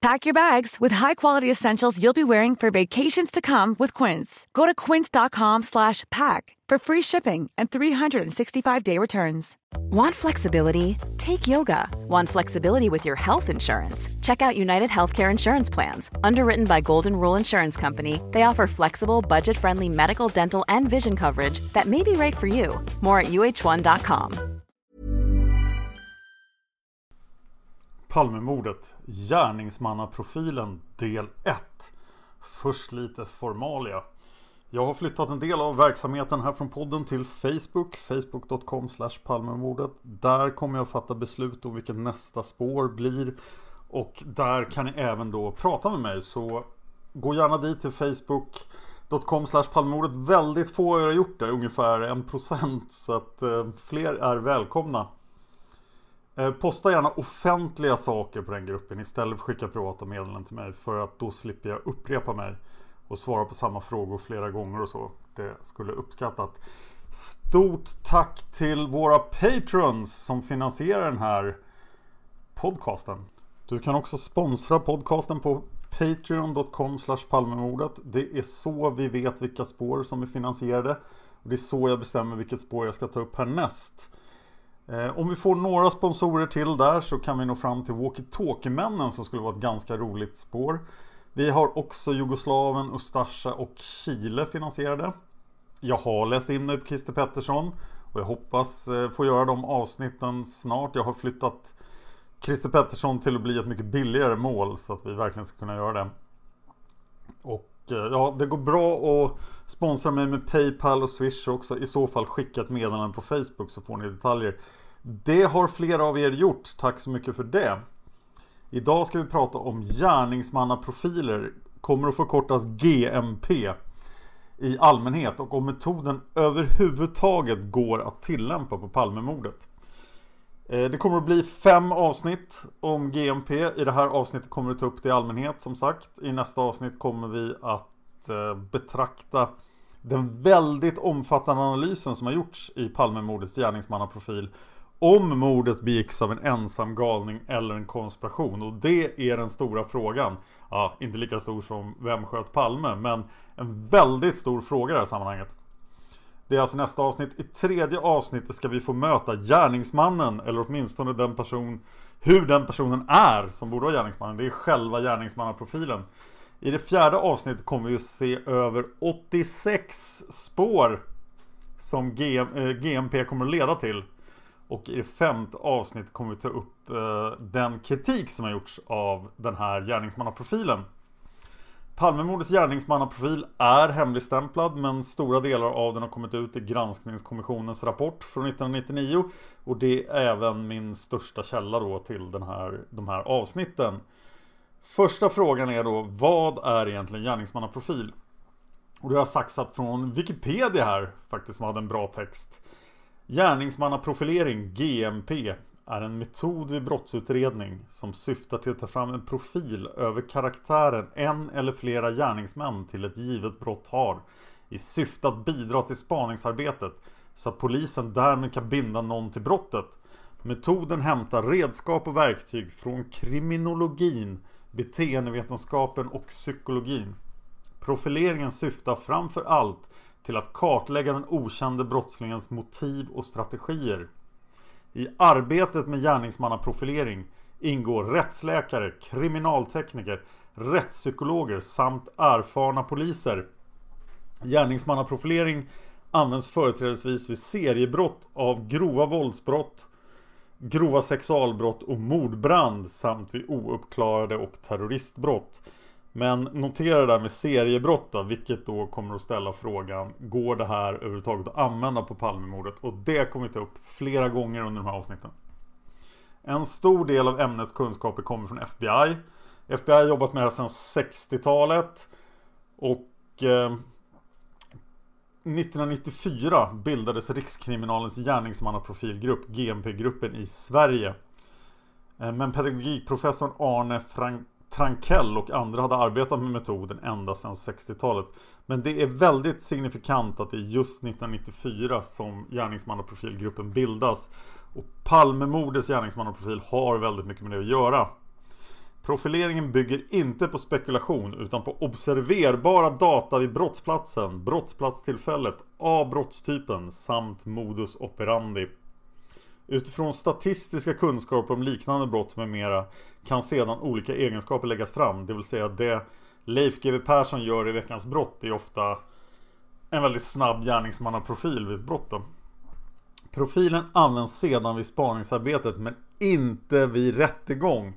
Pack your bags with high-quality essentials you'll be wearing for vacations to come with Quince. Go to quince.com slash pack for free shipping and 365-day returns. Want flexibility? Take yoga. Want flexibility with your health insurance? Check out United Healthcare Insurance Plans. Underwritten by Golden Rule Insurance Company, they offer flexible, budget friendly medical, dental, and vision coverage that may be right for you. More at uh1.com. Palmemordet, gärningsmannaprofilen del 1. Först lite formalia. Jag har flyttat en del av verksamheten här från podden till Facebook, facebook.com palmemordet. Där kommer jag fatta beslut om vilket nästa spår blir. Och där kan ni även då prata med mig. Så gå gärna dit till facebook.com palmemordet. Väldigt få har gjort det, ungefär 1% så att eh, fler är välkomna. Eh, posta gärna offentliga saker på den gruppen istället för att skicka privata meddelanden till mig för att då slipper jag upprepa mig och svara på samma frågor flera gånger och så. Det skulle uppskattat. Stort tack till våra patrons som finansierar den här podcasten. Du kan också sponsra podcasten på patreon.com palmemordet. Det är så vi vet vilka spår som är finansierade. Och det är så jag bestämmer vilket spår jag ska ta upp härnäst. Eh, om vi får några sponsorer till där så kan vi nå fram till Walkie-Talkie-männen som skulle vara ett ganska roligt spår. Vi har också jugoslaven Ustasja och Chile finansierade. Jag har läst in mig på Christer Pettersson och jag hoppas eh, få göra de avsnitten snart. Jag har flyttat Christer Pettersson till att bli ett mycket billigare mål så att vi verkligen ska kunna göra det. Och Eh, ja, det går bra att sponsra mig med Paypal och Swish också. I så fall skicka ett meddelande på Facebook så får ni detaljer. Det har flera av er gjort. Tack så mycket för det. Idag ska vi prata om gärningsmannaprofiler. Kommer att förkortas GMP i allmänhet och om metoden överhuvudtaget går att tillämpa på Palmemordet. Eh, det kommer att bli fem avsnitt om GMP. I det här avsnittet kommer vi ta upp det i allmänhet som sagt. I nästa avsnitt kommer vi att eh, betrakta den väldigt omfattande analysen som har gjorts i Palmemordets gärningsmannaprofil om mordet begicks av en ensam galning eller en konspiration. Och det är den stora frågan. Ja, inte lika stor som vem sköt Palme, men en väldigt stor fråga i det här sammanhanget. Det är alltså nästa avsnitt. I tredje avsnittet ska vi få möta gärningsmannen eller åtminstone den person hur den personen är som borde vara gärningsmannen. Det är själva gärningsmannaprofilen. I det fjärde avsnittet kommer vi att se över 86 spår som eh, GMP kommer att leda till. Och i det femte avsnittet kommer vi ta upp eh, den kritik som har gjorts av den här gärningsmannaprofilen. Palmemordets gärningsmannaprofil är hemligstämplad men stora delar av den har kommit ut i granskningskommissionens rapport från 1999 och det är även min största källa då till den här, de här avsnitten. Första frågan är då vad är egentligen gärningsmannaprofil? Och det har jag saxat från Wikipedia här faktiskt som hade en bra text. Gärningsmannaprofilering, GMP, är en metod vid brottsutredning som syftar till att ta fram en profil över karaktären en eller flera gärningsmän till ett givet brott har i syfte att bidra till spaningsarbetet så att polisen därmed kan binda någon till brottet. Metoden hämtar redskap och verktyg från kriminologin, beteendevetenskapen och psykologin. Profileringen syftar framför allt till att kartlägga den okände brottslingens motiv och strategier. I arbetet med gärningsmannaprofilering ingår rättsläkare, kriminaltekniker, rättspsykologer samt erfarna poliser. Gärningsmannaprofilering används företrädesvis vid seriebrott av grova våldsbrott, grova sexualbrott och mordbrand samt vid ouppklarade och terroristbrott. Men notera det där med seriebrott då, vilket då kommer att ställa frågan Går det här överhuvudtaget att använda på Palmemordet? Och det kommer vi ta upp flera gånger under de här avsnitten. En stor del av ämnets kunskaper kommer från FBI. FBI har jobbat med det här sedan 60-talet. Och eh, 1994 bildades Rikskriminalens gärningsmannaprofilgrupp, GMP-gruppen i Sverige. Eh, men pedagogikprofessorn Arne Frank Trankell och andra hade arbetat med metoden ända sedan 60-talet. Men det är väldigt signifikant att det är just 1994 som gärningsmannaprofilgruppen bildas. Och Palmemordets gärningsmannaprofil har väldigt mycket med det att göra. Profileringen bygger inte på spekulation utan på observerbara data vid brottsplatsen, brottsplatstillfället, av brottstypen samt modus operandi. Utifrån statistiska kunskaper om liknande brott med mera kan sedan olika egenskaper läggas fram. Det vill säga det Leif GW Persson gör i Veckans brott är ofta en väldigt snabb gärningsmannaprofil vid ett brott. Då. Profilen används sedan vid spaningsarbetet men inte vid rättegång.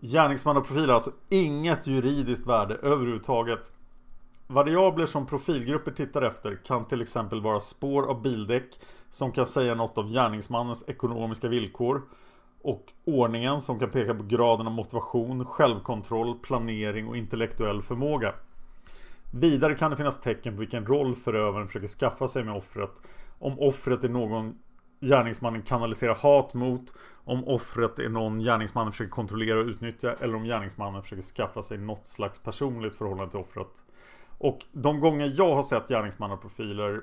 Gärningsmannaprofil har alltså inget juridiskt värde överhuvudtaget. Variabler som profilgrupper tittar efter kan till exempel vara spår av bildäck som kan säga något om gärningsmannens ekonomiska villkor och ordningen som kan peka på graden av motivation, självkontroll, planering och intellektuell förmåga. Vidare kan det finnas tecken på vilken roll förövaren försöker skaffa sig med offret. Om offret är någon gärningsmannen kanaliserar hat mot. Om offret är någon gärningsmannen försöker kontrollera och utnyttja. Eller om gärningsmannen försöker skaffa sig något slags personligt förhållande till offret. Och de gånger jag har sett gärningsmannaprofiler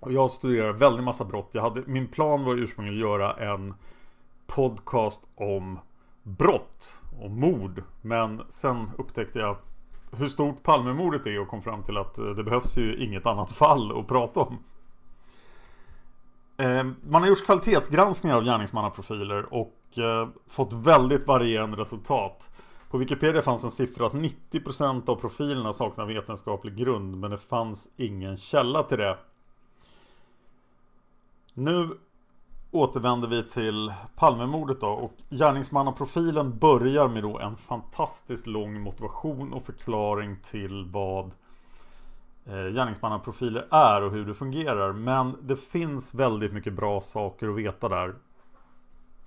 och jag studerar väldigt massa brott. Jag hade, min plan var ursprungligen att göra en podcast om brott och mord. Men sen upptäckte jag hur stort Palmemordet är och kom fram till att eh, det behövs ju inget annat fall att prata om. Ehm, man har gjort kvalitetsgranskningar av gärningsmannaprofiler och eh, fått väldigt varierande resultat. På Wikipedia fanns en siffra att 90% av profilerna saknar vetenskaplig grund men det fanns ingen källa till det. Nu återvänder vi till Palmemordet då och gärningsmannaprofilen börjar med då en fantastiskt lång motivation och förklaring till vad eh, gärningsmannaprofiler är och hur det fungerar. Men det finns väldigt mycket bra saker att veta där.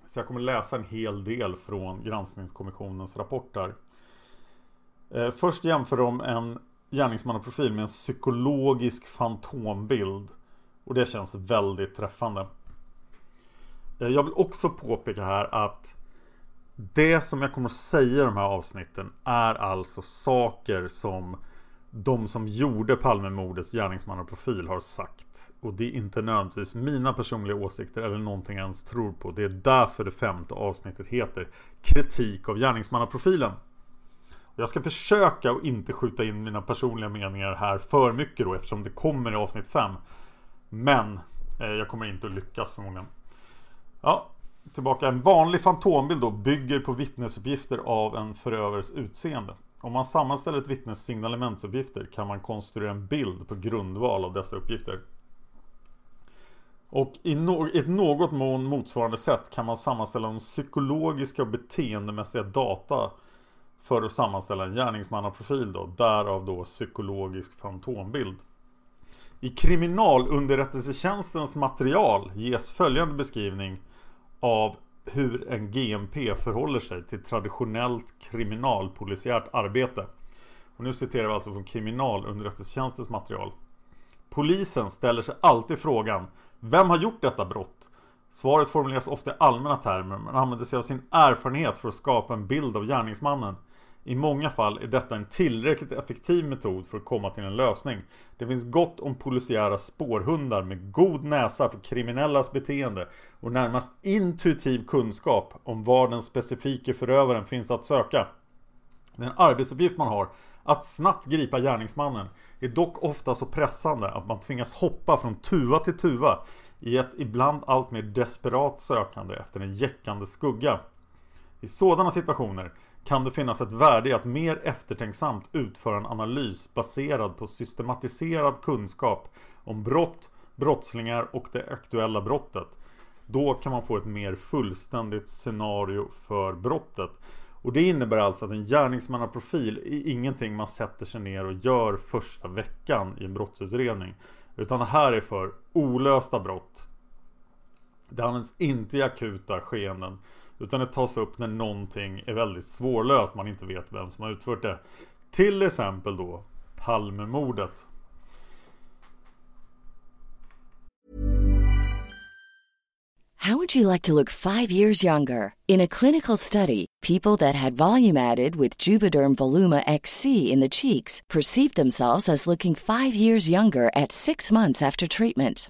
Så jag kommer läsa en hel del från granskningskommissionens rapporter. Eh, först jämför de en gärningsmannaprofil med en psykologisk fantombild. Och det känns väldigt träffande. Eh, jag vill också påpeka här att det som jag kommer att säga i de här avsnitten är alltså saker som de som gjorde Palmemordets gärningsmannaprofil har sagt. Och det är inte nödvändigtvis mina personliga åsikter eller någonting jag ens tror på. Det är därför det femte avsnittet heter Kritik av gärningsmannaprofilen. Jag ska försöka att inte skjuta in mina personliga meningar här för mycket då eftersom det kommer i avsnitt 5. Men eh, jag kommer inte att lyckas förmodligen. Ja, tillbaka. En vanlig fantombild då bygger på vittnesuppgifter av en förövares utseende. Om man sammanställer ett vittnes signalementsuppgifter kan man konstruera en bild på grundval av dessa uppgifter. Och i, no ett något mån motsvarande sätt kan man sammanställa de psykologiska och beteendemässiga data för att sammanställa en gärningsmannaprofil då, därav då psykologisk fantombild. I kriminalunderrättelsetjänstens material ges följande beskrivning av hur en GMP förhåller sig till traditionellt kriminalpolisiärt arbete. Och nu citerar vi alltså från kriminalunderrättelsetjänstens material. Polisen ställer sig alltid frågan Vem har gjort detta brott? Svaret formuleras ofta i allmänna termer men använder sig av sin erfarenhet för att skapa en bild av gärningsmannen. I många fall är detta en tillräckligt effektiv metod för att komma till en lösning. Det finns gott om polisiära spårhundar med god näsa för kriminellas beteende och närmast intuitiv kunskap om var den specifika förövaren finns att söka. Den arbetsuppgift man har, att snabbt gripa gärningsmannen, är dock ofta så pressande att man tvingas hoppa från tuva till tuva i ett ibland allt mer desperat sökande efter en jäckande skugga. I sådana situationer kan det finnas ett värde i att mer eftertänksamt utföra en analys baserad på systematiserad kunskap om brott, brottslingar och det aktuella brottet. Då kan man få ett mer fullständigt scenario för brottet. Och det innebär alltså att en gärningsmannaprofil är ingenting man sätter sig ner och gör första veckan i en brottsutredning. Utan det här är för olösta brott. Det används inte i akuta skeenden. Utan det tas upp när någonting är väldigt svårlöst. Man inte vet vem som har utfört det. Till exempel då Palmemordet. How would you like to look five years younger? In a clinical study, people that had volume added with Juvederm Voluma XC in the cheeks perceived themselves as looking five years younger at six months after treatment.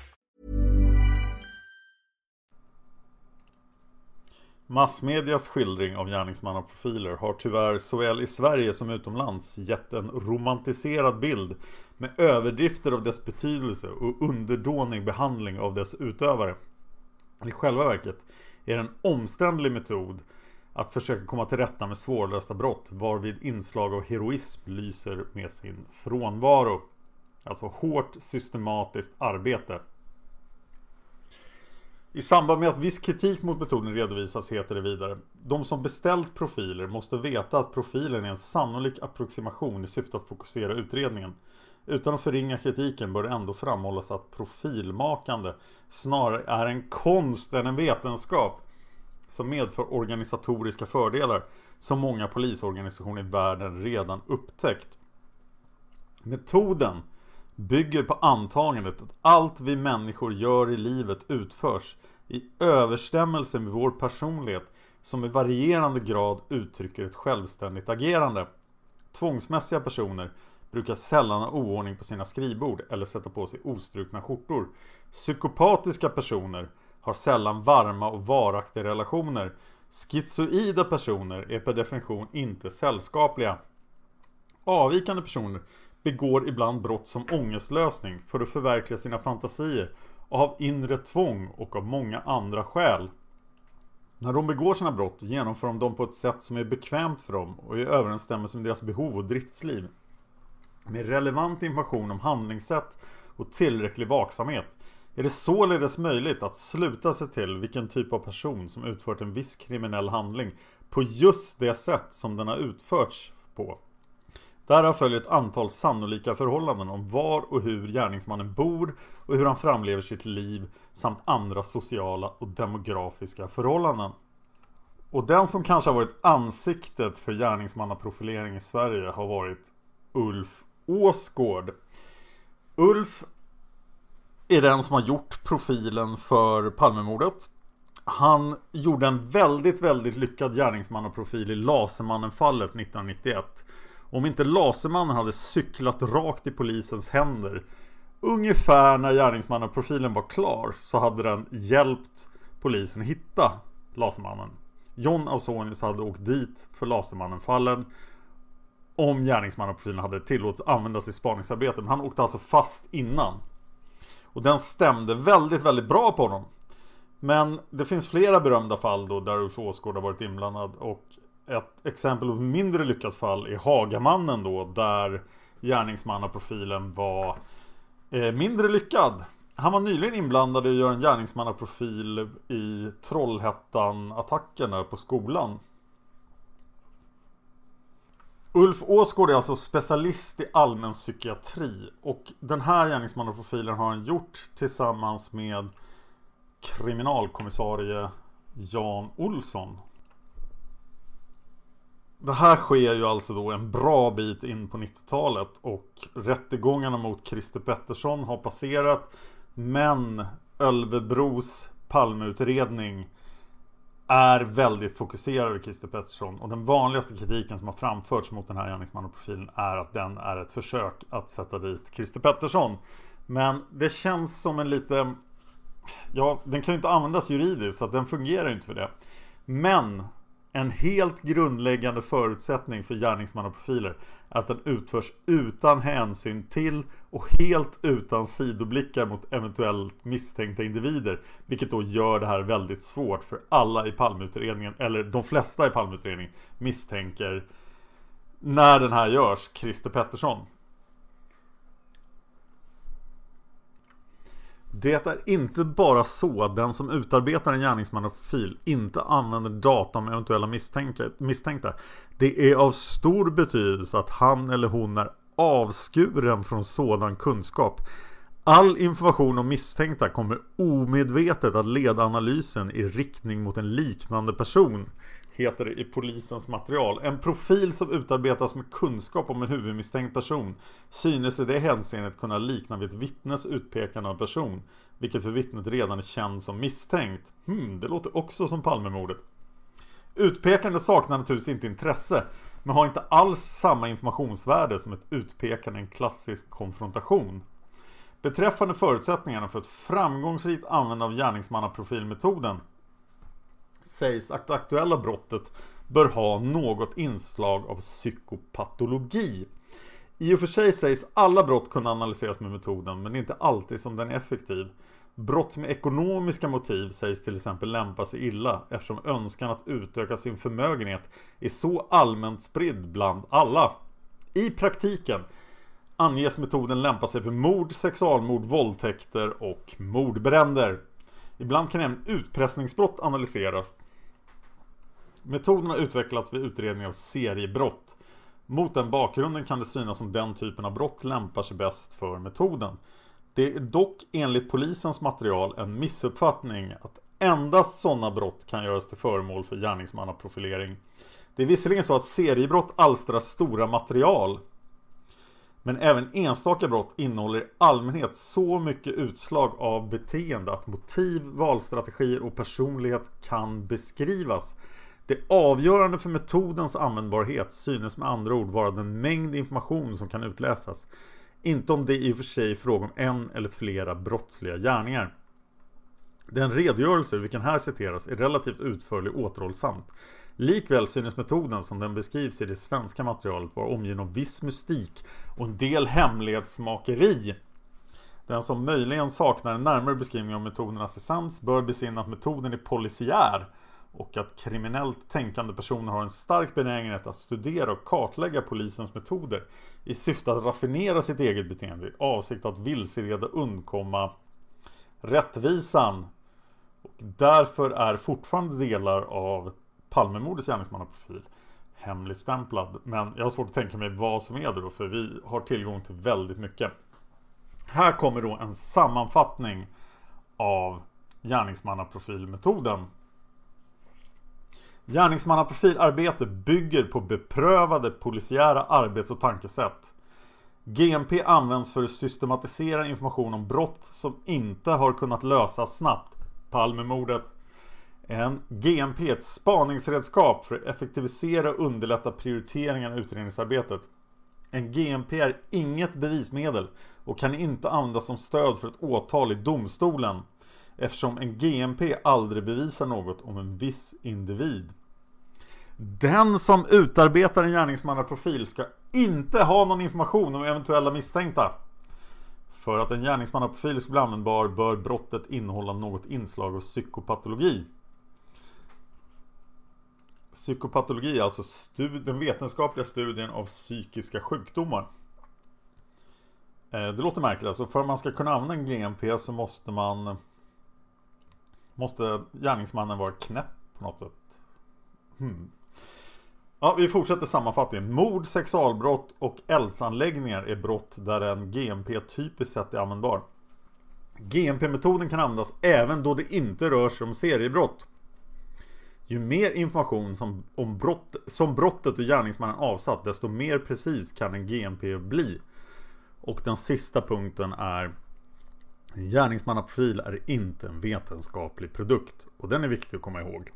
Massmedias skildring av gärningsmannaprofiler har tyvärr såväl i Sverige som utomlands gett en romantiserad bild med överdrifter av dess betydelse och underdånig behandling av dess utövare. I själva verket är det en omständlig metod att försöka komma till rätta med svårlösta brott varvid inslag av heroism lyser med sin frånvaro. Alltså hårt systematiskt arbete. I samband med att viss kritik mot metoden redovisas heter det vidare De som beställt profiler måste veta att profilen är en sannolik approximation i syfte att fokusera utredningen. Utan att förringa kritiken bör det ändå framhållas att profilmakande snarare är en konst än en vetenskap som medför organisatoriska fördelar som många polisorganisationer i världen redan upptäckt. Metoden bygger på antagandet att allt vi människor gör i livet utförs i överstämmelse med vår personlighet som i varierande grad uttrycker ett självständigt agerande. Tvångsmässiga personer brukar sällan ha oordning på sina skrivbord eller sätta på sig ostrukna skjortor. Psykopatiska personer har sällan varma och varaktiga relationer. Schizoida personer är per definition inte sällskapliga. Avvikande personer begår ibland brott som ångestlösning för att förverkliga sina fantasier av inre tvång och av många andra skäl. När de begår sina brott genomför de dem på ett sätt som är bekvämt för dem och i överensstämmelse med deras behov och driftsliv. Med relevant information om handlingssätt och tillräcklig vaksamhet är det således möjligt att sluta sig till vilken typ av person som utfört en viss kriminell handling på just det sätt som den har utförts på. Därav följer ett antal sannolika förhållanden om var och hur gärningsmannen bor och hur han framlever sitt liv samt andra sociala och demografiska förhållanden. Och den som kanske har varit ansiktet för gärningsmannaprofilering i Sverige har varit Ulf Åsgård. Ulf är den som har gjort profilen för Palmemordet. Han gjorde en väldigt, väldigt lyckad gärningsmannaprofil i Lasermannen-fallet 1991. Om inte Lasermannen hade cyklat rakt i polisens händer Ungefär när gärningsmannaprofilen var klar så hade den hjälpt polisen att hitta Lasermannen. John Ausonius hade åkt dit för Lasermannen-fallen om gärningsmannaprofilen hade tillåtits användas i spaningsarbetet Men han åkte alltså fast innan. Och den stämde väldigt, väldigt bra på honom. Men det finns flera berömda fall då där Ulf Åsgård har varit inblandad. Och ett exempel på mindre lyckat fall är Hagamannen då där gärningsmannaprofilen var eh, mindre lyckad. Han var nyligen inblandad i att göra en gärningsmannaprofil i Trollhättan-attacken på skolan. Ulf Åsgård är alltså specialist i allmän psykiatri och den här gärningsmannaprofilen har han gjort tillsammans med kriminalkommissarie Jan Olsson. Det här sker ju alltså då en bra bit in på 90-talet och rättegångarna mot Christer Pettersson har passerat men Ölvebros Palmeutredning är väldigt fokuserad vid Christer Pettersson och den vanligaste kritiken som har framförts mot den här gärningsmannaprofilen är att den är ett försök att sätta dit Christer Pettersson. Men det känns som en lite... Ja, den kan ju inte användas juridiskt så att den fungerar inte för det. Men en helt grundläggande förutsättning för gärningsmannaprofiler är att den utförs utan hänsyn till och helt utan sidoblickar mot eventuellt misstänkta individer. Vilket då gör det här väldigt svårt för alla i Palmeutredningen, eller de flesta i Palmeutredningen, misstänker när den här görs, Christer Pettersson. Det är inte bara så att den som utarbetar en gärningsmannaprofil inte använder data om eventuella misstänkta. Det är av stor betydelse att han eller hon är avskuren från sådan kunskap. All information om misstänkta kommer omedvetet att leda analysen i riktning mot en liknande person heter det i polisens material. En profil som utarbetas med kunskap om en huvudmisstänkt person synes i det hänseendet kunna likna vid ett vittnes utpekande av person, vilket för vittnet redan är känd som misstänkt. Hmm, det låter också som Palmemordet. Utpekande saknar naturligtvis inte intresse, men har inte alls samma informationsvärde som ett utpekande i en klassisk konfrontation. Beträffande förutsättningarna för ett framgångsrikt användande av gärningsmannaprofilmetoden sägs att det aktuella brottet bör ha något inslag av psykopatologi. I och för sig sägs alla brott kunna analyseras med metoden men det är inte alltid som den är effektiv. Brott med ekonomiska motiv sägs till exempel lämpa sig illa eftersom önskan att utöka sin förmögenhet är så allmänt spridd bland alla. I praktiken anges metoden lämpa sig för mord, sexualmord, våldtäkter och mordbränder. Ibland kan även utpressningsbrott analyseras. Metoden har utvecklats vid utredning av seriebrott. Mot den bakgrunden kan det synas som den typen av brott lämpar sig bäst för metoden. Det är dock enligt polisens material en missuppfattning att endast sådana brott kan göras till föremål för gärningsmannaprofilering. Det är visserligen så att seriebrott alstrar stora material men även enstaka brott innehåller i allmänhet så mycket utslag av beteende att motiv, valstrategier och personlighet kan beskrivas. Det avgörande för metodens användbarhet synes med andra ord vara den mängd information som kan utläsas. Inte om det i och för sig är fråga om en eller flera brottsliga gärningar. Den redogörelse vilken här citeras är relativt utförlig och återhållsamt. Likväl synes metoden som den beskrivs i det svenska materialet vara omgiven av viss mystik och en del hemlighetsmakeri. Den som möjligen saknar en närmare beskrivning av metodernas essens bör besinna att metoden är polisiär och att kriminellt tänkande personer har en stark benägenhet att studera och kartlägga polisens metoder i syfte att raffinera sitt eget beteende i avsikt att vilseleda undkomma rättvisan. Och därför är fortfarande delar av Palmemordets gärningsmannaprofil hemligstämplad. Men jag har svårt att tänka mig vad som är det då, för vi har tillgång till väldigt mycket. Här kommer då en sammanfattning av gärningsmannaprofilmetoden. Gärningsmannaprofilarbete bygger på beprövade polisiära arbets och tankesätt. GMP används för att systematisera information om brott som inte har kunnat lösas snabbt. Palmemordet en GMP, ett spaningsredskap för att effektivisera och underlätta prioriteringen av utredningsarbetet. En GMP är inget bevismedel och kan inte användas som stöd för ett åtal i domstolen eftersom en GMP aldrig bevisar något om en viss individ. Den som utarbetar en gärningsmannaprofil ska inte ha någon information om eventuella misstänkta. För att en gärningsmannaprofil ska bli användbar bör brottet innehålla något inslag av psykopatologi. Psykopatologi är alltså den vetenskapliga studien av psykiska sjukdomar. Eh, det låter märkligt, alltså för att man ska kunna använda en GMP så måste man Måste gärningsmannen vara knäpp på något sätt? Hmm. Ja, vi fortsätter sammanfattningen. Mord, sexualbrott och eldsanläggningar är brott där en GMP typiskt sett är användbar. GMP-metoden kan användas även då det inte rör sig om seriebrott. Ju mer information som, om brott, som brottet och gärningsmannen avsatt desto mer precis kan en GMP bli. Och den sista punkten är en gärningsmannaprofil är inte en vetenskaplig produkt. Och den är viktig att komma ihåg.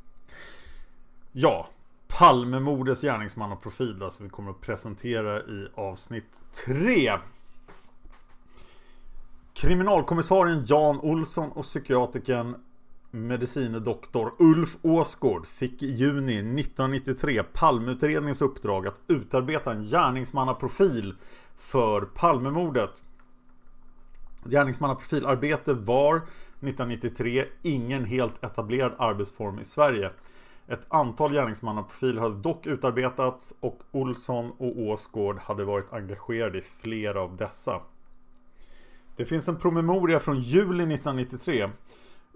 Ja, Palmemordets gärningsmannaprofil som vi kommer att presentera i avsnitt 3. Kriminalkommissarien Jan Olsson och psykiatriken medicine doktor Ulf Åsgård fick i juni 1993 Palmeutredningens uppdrag att utarbeta en gärningsmannaprofil för Palmemordet. Gärningsmannaprofilarbete var 1993 ingen helt etablerad arbetsform i Sverige. Ett antal gärningsmannaprofiler hade dock utarbetats och Olsson och Åsgård hade varit engagerade i flera av dessa. Det finns en promemoria från juli 1993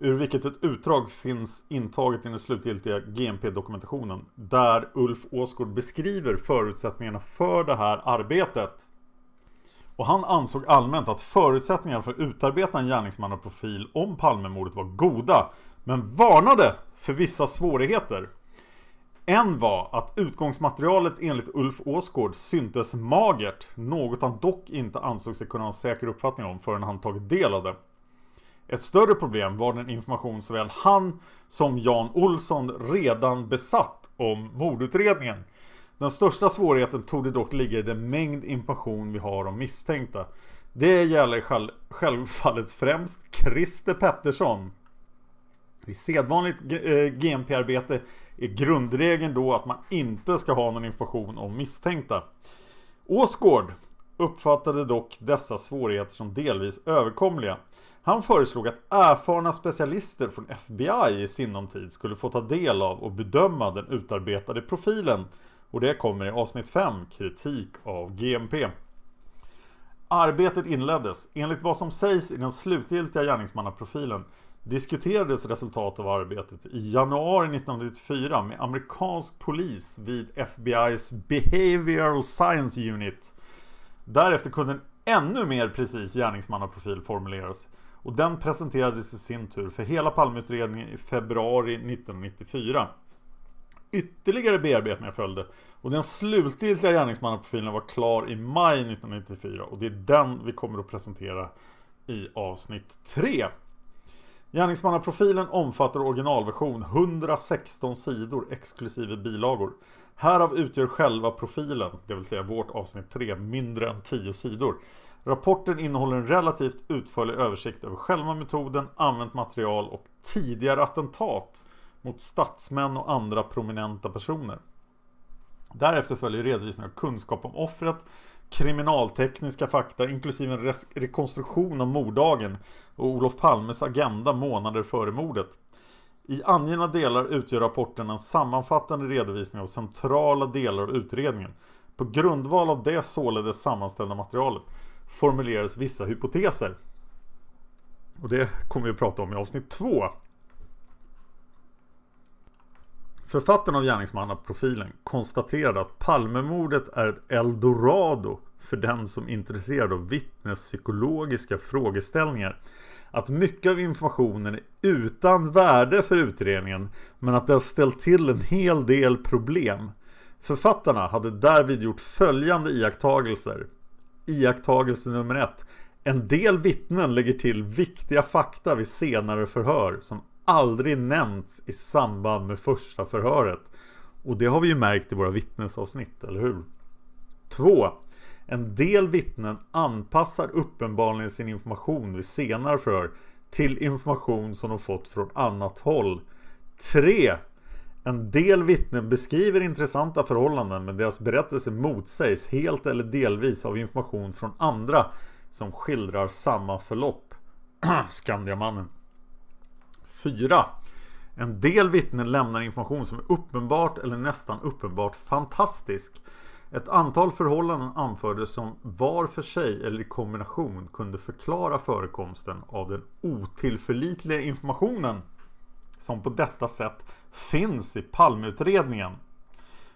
ur vilket ett utdrag finns intaget i den slutgiltiga GMP-dokumentationen där Ulf Åsgård beskriver förutsättningarna för det här arbetet. Och han ansåg allmänt att förutsättningarna för att utarbeta en gärningsmannaprofil om Palmemordet var goda men varnade för vissa svårigheter. En var att utgångsmaterialet enligt Ulf Åsgård syntes magert, något han dock inte ansåg sig kunna ha en säker uppfattning om förrän han tagit del av det. Ett större problem var den information såväl han som Jan Olsson redan besatt om mordutredningen. Den största svårigheten tog det dock ligga i den mängd information vi har om misstänkta. Det gäller självfallet främst Christer Pettersson. I sedvanligt GMP-arbete eh, är grundregeln då att man inte ska ha någon information om misstänkta. Åsgård uppfattade dock dessa svårigheter som delvis överkomliga. Han föreslog att erfarna specialister från FBI i sinom tid skulle få ta del av och bedöma den utarbetade profilen. Och det kommer i avsnitt 5, kritik av GMP. Arbetet inleddes. Enligt vad som sägs i den slutgiltiga gärningsmannaprofilen diskuterades resultatet av arbetet i januari 1994 med amerikansk polis vid FBI's Behavioral Science Unit. Därefter kunde en ännu mer precis gärningsmannaprofil formuleras och den presenterades i sin tur för hela Palmeutredningen i februari 1994. Ytterligare bearbetningar följde och den slutgiltiga gärningsmannaprofilen var klar i maj 1994 och det är den vi kommer att presentera i avsnitt 3. Gärningsmannaprofilen omfattar originalversion 116 sidor exklusive bilagor. Härav utgör själva profilen, det vill säga vårt avsnitt 3, mindre än 10 sidor. Rapporten innehåller en relativt utförlig översikt över själva metoden, använt material och tidigare attentat mot statsmän och andra prominenta personer. Därefter följer redovisning av kunskap om offret, kriminaltekniska fakta inklusive en rekonstruktion av morddagen och Olof Palmes agenda månader före mordet. I angivna delar utgör rapporten en sammanfattande redovisning av centrala delar av utredningen. På grundval av det således sammanställda materialet formulerades vissa hypoteser. Och det kommer vi att prata om i avsnitt 2. Författaren av gärningsmannaprofilen konstaterade att Palmemordet är ett eldorado för den som är intresserad av vittnespsykologiska frågeställningar. Att mycket av informationen är utan värde för utredningen men att det har ställt till en hel del problem. Författarna hade därvid gjort följande iakttagelser. Iakttagelse nummer ett. En del vittnen lägger till viktiga fakta vid senare förhör som aldrig nämnts i samband med första förhöret. Och det har vi ju märkt i våra vittnesavsnitt, eller hur? 2. En del vittnen anpassar uppenbarligen sin information vid senare förhör till information som de fått från annat håll. 3. En del vittnen beskriver intressanta förhållanden men deras berättelse motsägs helt eller delvis av information från andra som skildrar samma förlopp. Skandiamannen. 4. En del vittnen lämnar information som är uppenbart eller nästan uppenbart fantastisk. Ett antal förhållanden anfördes som var för sig eller i kombination kunde förklara förekomsten av den otillförlitliga informationen som på detta sätt finns i Palmeutredningen.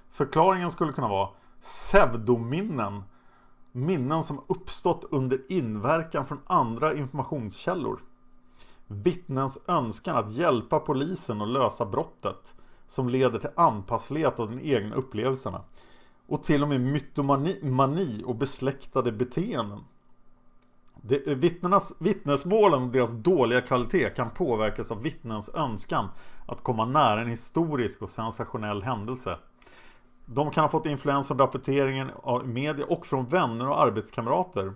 Förklaringen skulle kunna vara pseudominnen, minnen som uppstått under inverkan från andra informationskällor. Vittnens önskan att hjälpa polisen att lösa brottet som leder till anpasslighet av de egna upplevelserna och till och med mytomani och besläktade beteenden. Det, vittnenas, vittnesmålen och deras dåliga kvalitet kan påverkas av vittnens önskan att komma nära en historisk och sensationell händelse. De kan ha fått influens från rapporteringen av media och från vänner och arbetskamrater.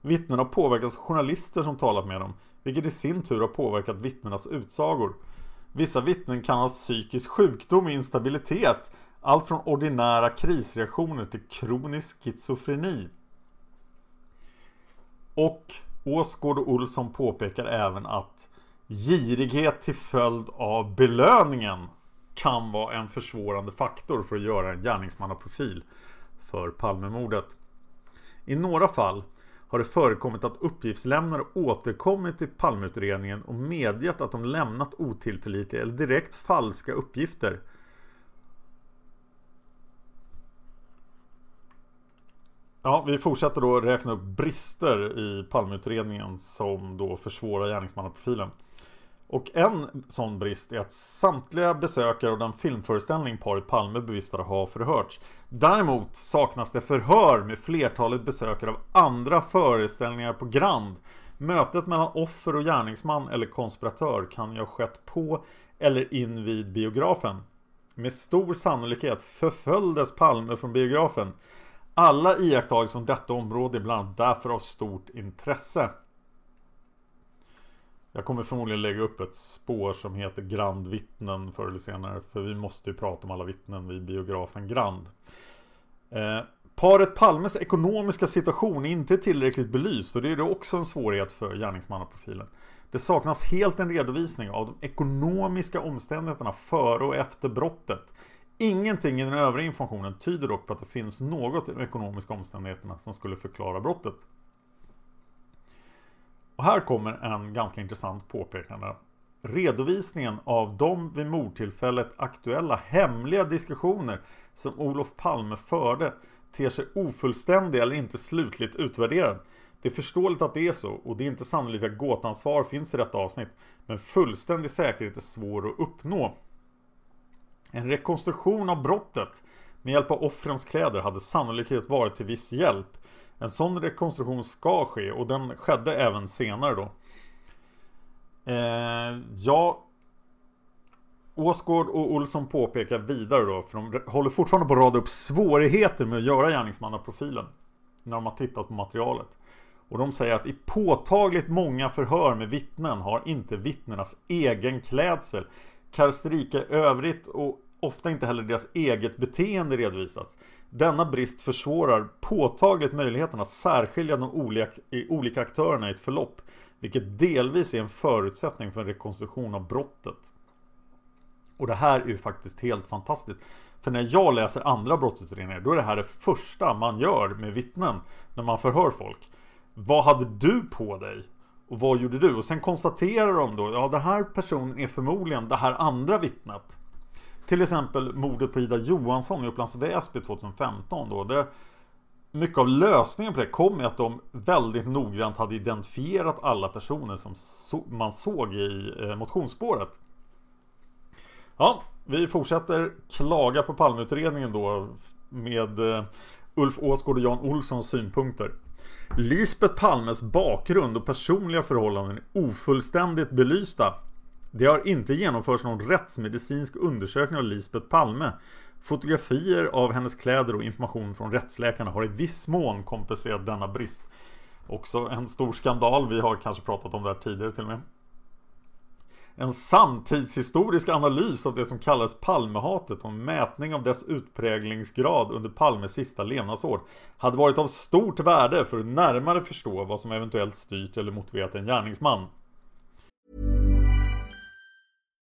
Vittnen har påverkats av journalister som talat med dem, vilket i sin tur har påverkat vittnenas utsagor. Vissa vittnen kan ha psykisk sjukdom och instabilitet, allt från ordinära krisreaktioner till kronisk schizofreni. Och Åsgård och Olsson påpekar även att girighet till följd av belöningen kan vara en försvårande faktor för att göra en gärningsmannaprofil för Palmemordet. I några fall har det förekommit att uppgiftslämnare återkommit till Palmeutredningen och medgett att de lämnat otillförlitliga eller direkt falska uppgifter Ja, vi fortsätter då räkna upp brister i Palmeutredningen som då försvårar gärningsmannaprofilen. Och en sån brist är att samtliga besökare av den filmföreställning paret Palme bevistade har förhörts. Däremot saknas det förhör med flertalet besökare av andra föreställningar på Grand. Mötet mellan offer och gärningsman eller konspiratör kan ju ha skett på eller in vid biografen. Med stor sannolikhet förföljdes Palme från biografen. Alla iakttagelser från detta område är bland annat därför av stort intresse. Jag kommer förmodligen lägga upp ett spår som heter Grand vittnen förr eller senare. För vi måste ju prata om alla vittnen vid biografen Grand. Eh, paret Palmes ekonomiska situation är inte tillräckligt belyst och det är då också en svårighet för gärningsmannaprofilen. Det saknas helt en redovisning av de ekonomiska omständigheterna före och efter brottet. Ingenting i den övriga informationen tyder dock på att det finns något i de ekonomiska omständigheterna som skulle förklara brottet. Och här kommer en ganska intressant påpekande. Redovisningen av de vid mordtillfället aktuella hemliga diskussioner som Olof Palme förde ter sig ofullständig eller inte slutligt utvärderad. Det är förståeligt att det är så och det är inte sannolikt att gåtansvar finns i detta avsnitt. Men fullständig säkerhet är svår att uppnå. En rekonstruktion av brottet med hjälp av offrens kläder hade sannolikt varit till viss hjälp. En sån rekonstruktion ska ske och den skedde även senare då. Eh, ja, Åsgård och Olsson påpekar vidare då, för de håller fortfarande på att rada upp svårigheter med att göra gärningsmannaprofilen. När de har tittat på materialet. Och de säger att i påtagligt många förhör med vittnen har inte vittnenas egen klädsel karaktäristika i övrigt och ofta inte heller deras eget beteende redovisas. Denna brist försvårar påtagligt möjligheten att särskilja de olika, olika aktörerna i ett förlopp, vilket delvis är en förutsättning för en rekonstruktion av brottet. Och det här är ju faktiskt helt fantastiskt. För när jag läser andra brottsutredningar, då är det här det första man gör med vittnen när man förhör folk. Vad hade du på dig? Och vad gjorde du? Och sen konstaterar de då, ja den här personen är förmodligen det här andra vittnet. Till exempel mordet på Ida Johansson i Upplands Väsby 2015 då. Det, mycket av lösningen på det kom med att de väldigt noggrant hade identifierat alla personer som so man såg i eh, motionsspåret. Ja, vi fortsätter klaga på Palmeutredningen då med eh, Ulf Åsgård och Jan Olssons synpunkter. Lisbeth Palmes bakgrund och personliga förhållanden är ofullständigt belysta. Det har inte genomförts någon rättsmedicinsk undersökning av Lisbeth Palme Fotografier av hennes kläder och information från rättsläkarna har i viss mån kompenserat denna brist. Också en stor skandal, vi har kanske pratat om det här tidigare till och med. En samtidshistorisk analys av det som kallas Palmehatet och en mätning av dess utpräglingsgrad under Palmes sista levnadsår hade varit av stort värde för att närmare förstå vad som eventuellt styrt eller motiverat en gärningsman.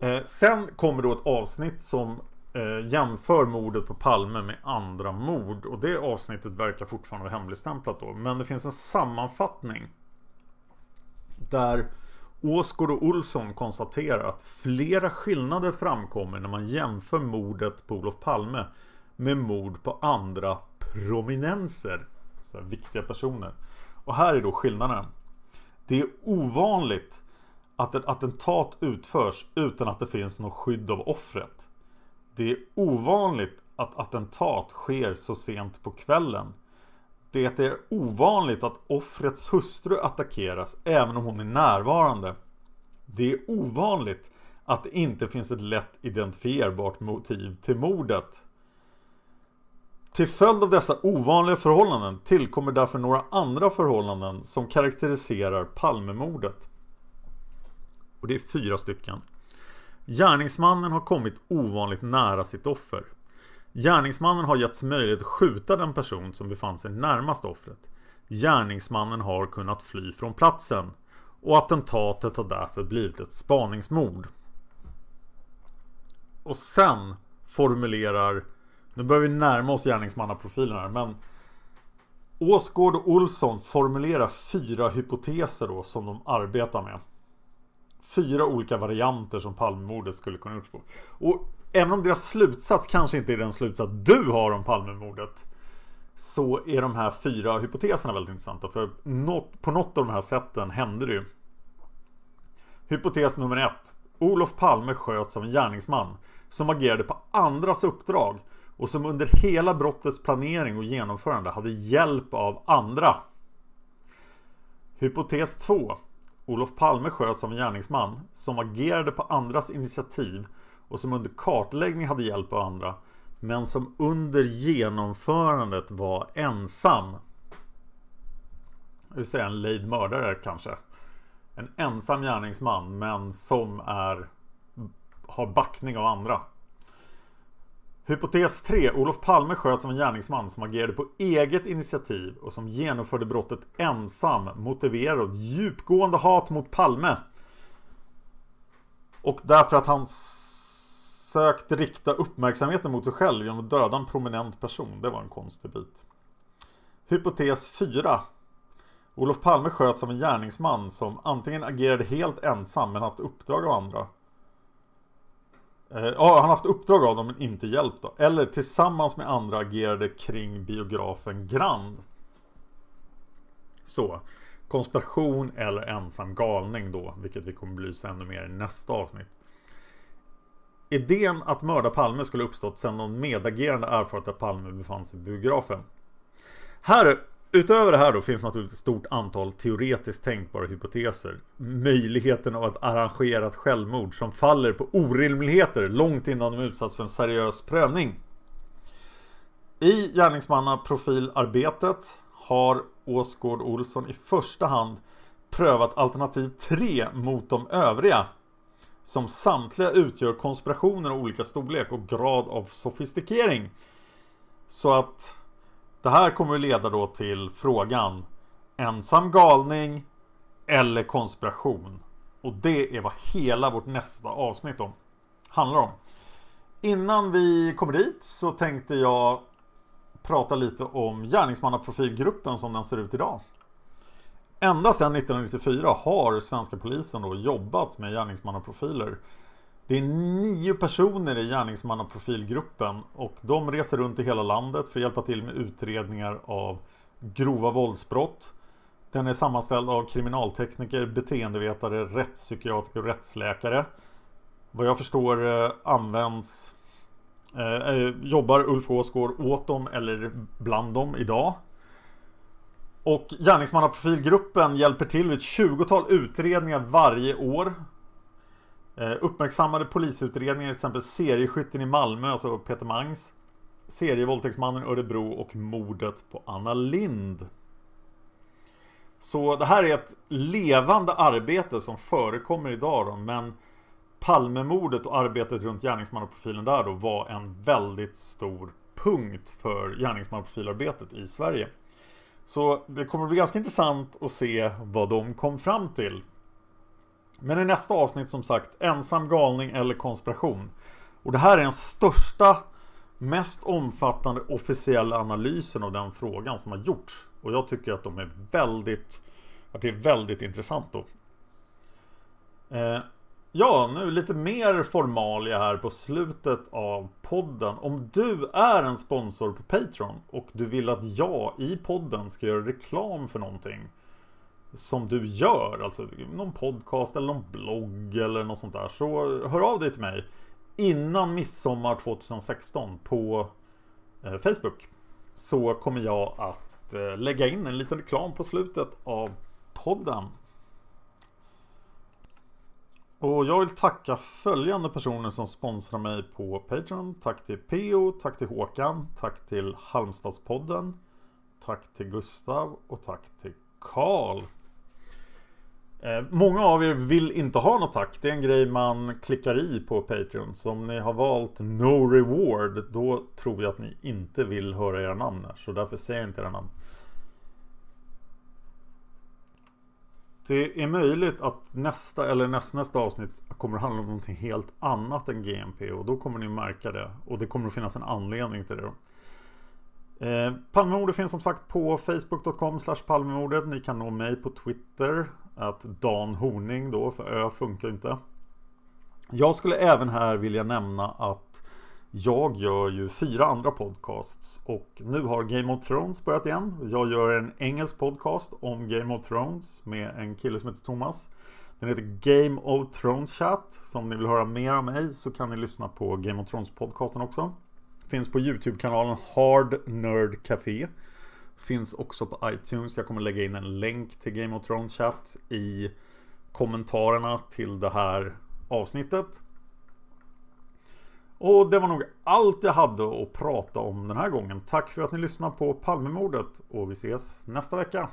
Eh, sen kommer då ett avsnitt som eh, jämför mordet på Palme med andra mord. Och det avsnittet verkar fortfarande vara hemligstämplat då. Men det finns en sammanfattning. Där Åsgård och Olsson konstaterar att flera skillnader framkommer när man jämför mordet på Olof Palme med mord på andra prominenser. Så viktiga personer. Och här är då skillnaderna. Det är ovanligt att ett attentat utförs utan att det finns något skydd av offret. Det är ovanligt att attentat sker så sent på kvällen. Det är ovanligt att offrets hustru attackeras även om hon är närvarande. Det är ovanligt att det inte finns ett lätt identifierbart motiv till mordet. Till följd av dessa ovanliga förhållanden tillkommer därför några andra förhållanden som karaktäriserar Palmemordet. Och det är fyra stycken. Gärningsmannen har kommit ovanligt nära sitt offer. Gärningsmannen har getts möjlighet att skjuta den person som befann sig närmast offret. Gärningsmannen har kunnat fly från platsen. Och attentatet har därför blivit ett spaningsmord. Och sen formulerar... Nu börjar vi närma oss gärningsmannaprofilen här men... Åsgård och Olsson formulerar fyra hypoteser då som de arbetar med fyra olika varianter som Palmemordet skulle kunna uppstå. Och även om deras slutsats kanske inte är den slutsats du har om Palmemordet så är de här fyra hypoteserna väldigt intressanta. För något, på något av de här sätten hände det ju. Hypotes nummer ett. Olof Palme sköts av en gärningsman som agerade på andras uppdrag och som under hela brottets planering och genomförande hade hjälp av andra. Hypotes 2. Olof Palme sköts av en gärningsman som agerade på andras initiativ och som under kartläggning hade hjälp av andra men som under genomförandet var ensam. Det vill säga en lejd mördare kanske. En ensam gärningsman men som är har backning av andra. Hypotes 3. Olof Palme sköts som en gärningsman som agerade på eget initiativ och som genomförde brottet ensam motiverad av djupgående hat mot Palme. Och därför att han sökt rikta uppmärksamheten mot sig själv genom att döda en prominent person. Det var en konstig bit. Hypotes 4. Olof Palme sköts av en gärningsman som antingen agerade helt ensam men haft uppdrag av andra Eh, ja, han har haft uppdrag av dem men inte hjälp då. Eller tillsammans med andra agerade kring biografen Grand. Så. Konspiration eller ensam galning då, vilket vi kommer belysa ännu mer i nästa avsnitt. Idén att mörda Palme skulle uppstått sedan någon medagerande erfarit att Palme befann sig i biografen. Här Utöver det här då finns naturligtvis ett stort antal teoretiskt tänkbara hypoteser. Möjligheten av ett arrangerat självmord som faller på orimligheter långt innan de utsatts för en seriös prövning. I gärningsmannaprofilarbetet har Åsgård Olsson i första hand prövat alternativ 3 mot de övriga som samtliga utgör konspirationer av olika storlek och grad av sofistikering. Så att det här kommer att leda då till frågan ensam galning eller konspiration. Och det är vad hela vårt nästa avsnitt om handlar om. Innan vi kommer dit så tänkte jag prata lite om gärningsmannaprofilgruppen som den ser ut idag. Ända sedan 1994 har svenska polisen då jobbat med gärningsmannaprofiler. Det är nio personer i gärningsmannaprofilgruppen och de reser runt i hela landet för att hjälpa till med utredningar av grova våldsbrott. Den är sammanställd av kriminaltekniker, beteendevetare, rättspsykiatriker och rättsläkare. Vad jag förstår eh, används eh, eh, Jobbar Ulf Åsgård åt dem eller bland dem idag? Och gärningsmannaprofilgruppen hjälper till vid ett 20-tal utredningar varje år. Eh, uppmärksammade polisutredningar, till exempel serieskytten i Malmö, alltså Peter Mangs. Serievåldtäktsmannen i Örebro och mordet på Anna Lind. Så det här är ett levande arbete som förekommer idag då, men Palmemordet och arbetet runt gärningsmannaprofilen där då var en väldigt stor punkt för gärningsmannaprofilarbetet i Sverige. Så det kommer bli ganska intressant att se vad de kom fram till. Men i nästa avsnitt som sagt, ensam galning eller konspiration. Och det här är den största, mest omfattande officiella analysen av den frågan som har gjorts. Och jag tycker att de är väldigt, att det är väldigt intressant då. Eh, Ja, nu lite mer formalia här på slutet av podden. Om du är en sponsor på Patreon och du vill att jag i podden ska göra reklam för någonting som du gör, alltså någon podcast eller någon blogg eller något sånt där, så hör av dig till mig innan midsommar 2016 på eh, Facebook. Så kommer jag att eh, lägga in en liten reklam på slutet av podden. Och jag vill tacka följande personer som sponsrar mig på Patreon. Tack till Peo, tack till Håkan, tack till Halmstadspodden, tack till Gustav och tack till Karl. Eh, många av er vill inte ha något tack. Det är en grej man klickar i på Patreon. Så om ni har valt No Reward, då tror jag att ni inte vill höra era namn här. Så därför säger jag inte era namn. Det är möjligt att nästa eller nästnästa avsnitt kommer att handla om någonting helt annat än GMP och då kommer ni märka det. Och det kommer att finnas en anledning till det. Då. Eh, Palmemordet finns som sagt på facebook.com Palmemordet. Ni kan nå mig på Twitter. Att Dan Horning då, för Ö funkar inte. Jag skulle även här vilja nämna att jag gör ju fyra andra podcasts och nu har Game of Thrones börjat igen. Jag gör en engelsk podcast om Game of Thrones med en kille som heter Thomas. Den heter Game of Thrones Chat. Så om ni vill höra mer om mig så kan ni lyssna på Game of Thrones podcasten också. Finns på Youtube-kanalen Hard Nerd Café. Finns också på iTunes. Jag kommer lägga in en länk till Game of Thrones Chat i kommentarerna till det här avsnittet. Och det var nog allt jag hade att prata om den här gången. Tack för att ni lyssnade på Palmemordet och vi ses nästa vecka.